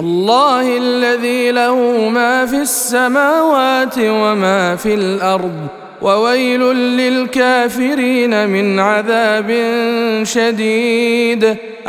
الله الذي له ما في السماوات وما في الأرض وويل للكافرين من عذاب شديد.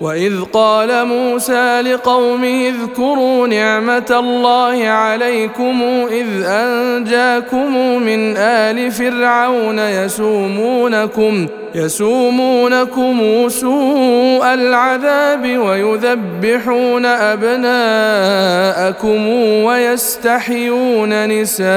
وإذ قال موسى لقومه اذكروا نعمة الله عليكم إذ أنجاكم من آل فرعون يسومونكم يسومونكم سوء العذاب ويذبحون أبناءكم ويستحيون نساءكم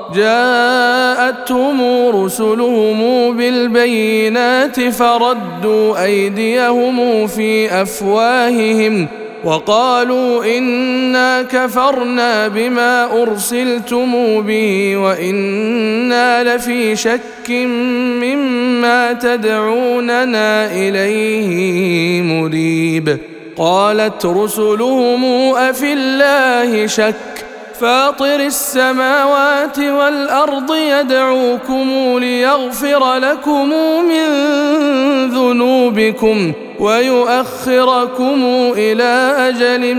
جاءتهم رسلهم بالبينات فردوا أيديهم في أفواههم وقالوا إنا كفرنا بما أرسلتم به وإنا لفي شك مما تدعوننا إليه مريب. قالت رسلهم أفي الله شك؟ فاطر السماوات والأرض يدعوكم ليغفر لكم من ذنوبكم ويؤخركم إلى أجل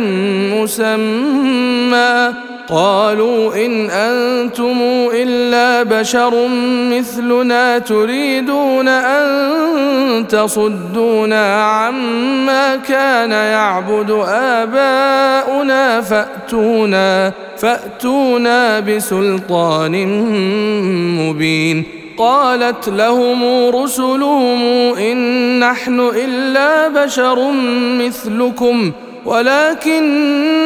مسمى. قالوا إن أنتم إلا بشر مثلنا تريدون أن تصدونا عما كان يعبد آباؤنا فأتونا فأتونا بسلطان مبين قالت لهم رسلهم إن نحن إلا بشر مثلكم ولكن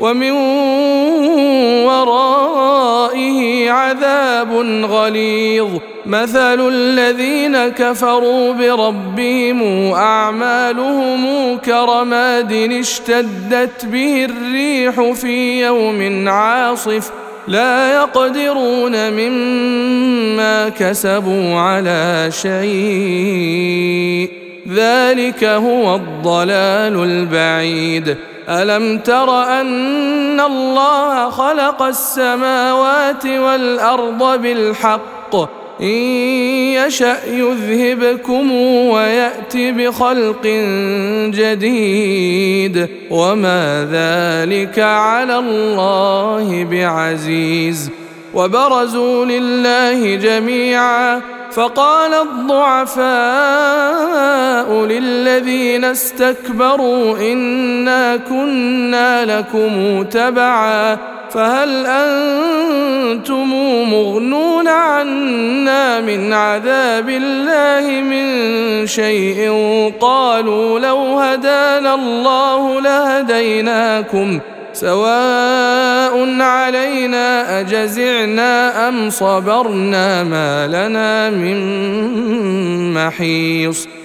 ومن ورائه عذاب غليظ. مثل الذين كفروا بربهم أعمالهم كرماد اشتدت به الريح في يوم عاصف. لا يقدرون مما كسبوا على شيء. ذلك هو الضلال البعيد. ألم تر أن الله خلق السماوات والأرض بالحق؟ إن يشأ يذهبكم ويأت بخلق جديد. وما ذلك على الله بعزيز. وبرزوا لله جميعا. فقال الضعفاء للذين استكبروا إنا كنا لكم تبعا فهل أنتم مغنون عنا من عذاب الله من شيء قالوا لو هدانا الله لهديناكم سواء علينا أجزعنا أم صبرنا ما لنا من محيص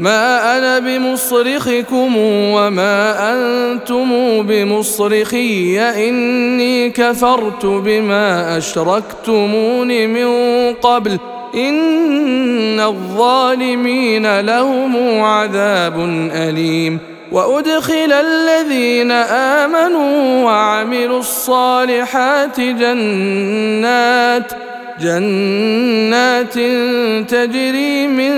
ما أنا بمصرخكم وما أنتم بمصرخي إني كفرت بما أشركتمون من قبل إن الظالمين لهم عذاب أليم. وأدخل الذين آمنوا وعملوا الصالحات جنات جنات تجري من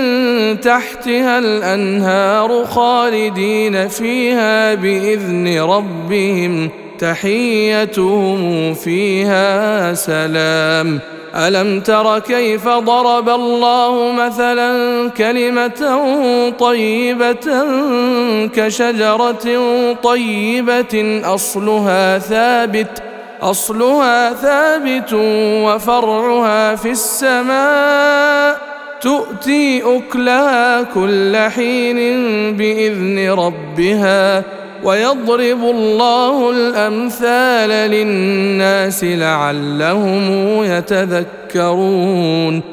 تحتها الأنهار خالدين فيها بإذن ربهم تحيتهم فيها سلام. ألم تر كيف ضرب الله مثلا كلمة طيبة كشجرة طيبة أصلها ثابت أصلها ثابت وفرعها في السماء. تؤتي أكلها كل حين بإذن ربها ويضرب الله الأمثال للناس لعلهم يتذكرون.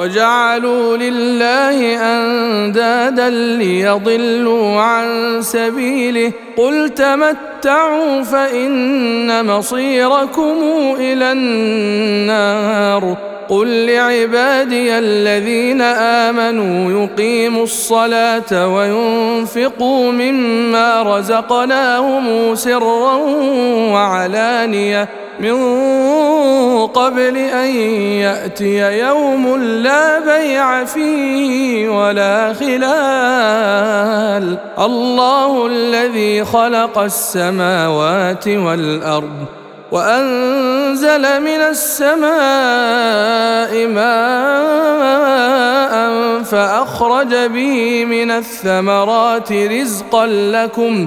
وجعلوا لله أندادا ليضلوا عن سبيله قل تمتعوا فإن مصيركم إلى النار قل لعبادي الذين آمنوا يقيموا الصلاة وينفقوا مما رزقناهم سرا وعلانية من قبل أن يأتي يوم لا بيع فيه ولا خلال. الله الذي خلق السماوات والأرض وأنزل من السماء ماء فأخرج به من الثمرات رزقا لكم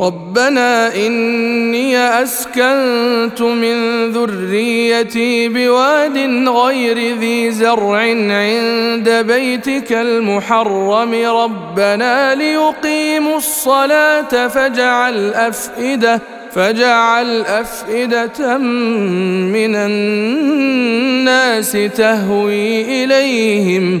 ربنا إني أسكنت من ذريتي بواد غير ذي زرع عند بيتك المحرم. ربنا ليقيموا الصلاة فاجعل أفئدة فاجعل أفئدة من الناس تهوي إليهم.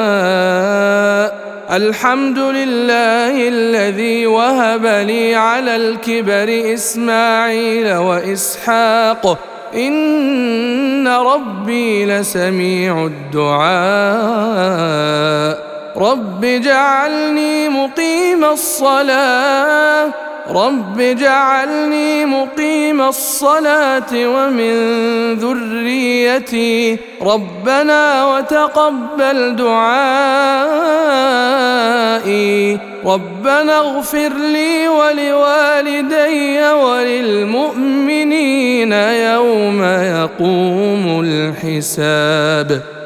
الحمد لله الذي وهب لي على الكبر إسماعيل وإسحاق. إن ربي لسميع الدعاء. رب اجعلني مقيم الصلاة. رب اجعلني مقيم الصلاة ومن ذريتي ربنا وتقبل دعائي ربنا اغفر لي ولوالدي وللمؤمنين يوم يقوم الحساب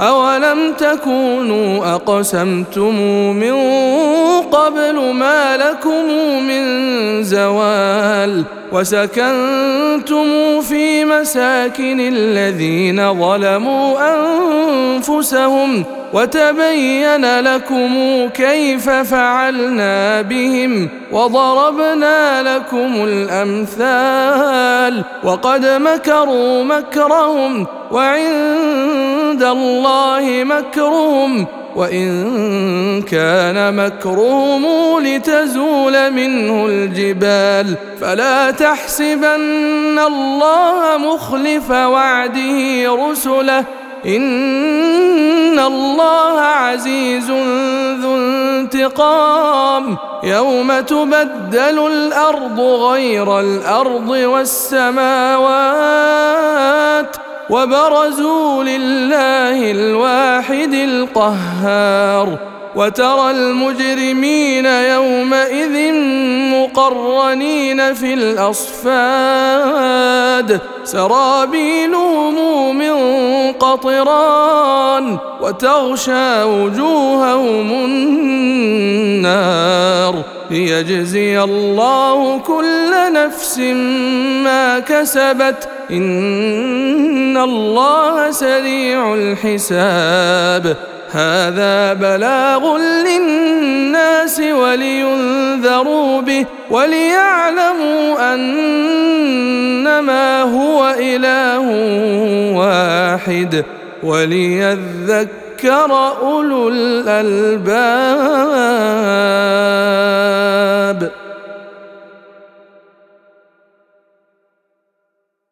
أولم تكونوا أقسمتم من قبل ما لكم من زوال وسكنتم في مساكن الذين ظلموا أنفسهم وتبين لكم كيف فعلنا بهم وضربنا لكم الامثال وقد مكروا مكرهم وعند الله مكرهم وإن كان مكرهم لتزول منه الجبال فلا تحسبن الله مخلف وعده رسله إن الله عزيز ذو انتقام يوم تبدل الأرض غير الأرض والسماوات وبرزوا لله الواحد القهار. وترى المجرمين يومئذ مقرنين في الأصفاد. سرابيلهم من قطران وتغشى وجوههم النار. ليجزي الله كل نفس ما كسبت. إن الله سريع الحساب. هذا بلاغ للناس ولينذروا به وليعلموا أنما هو إله واحد وليذكر أولو الألباب.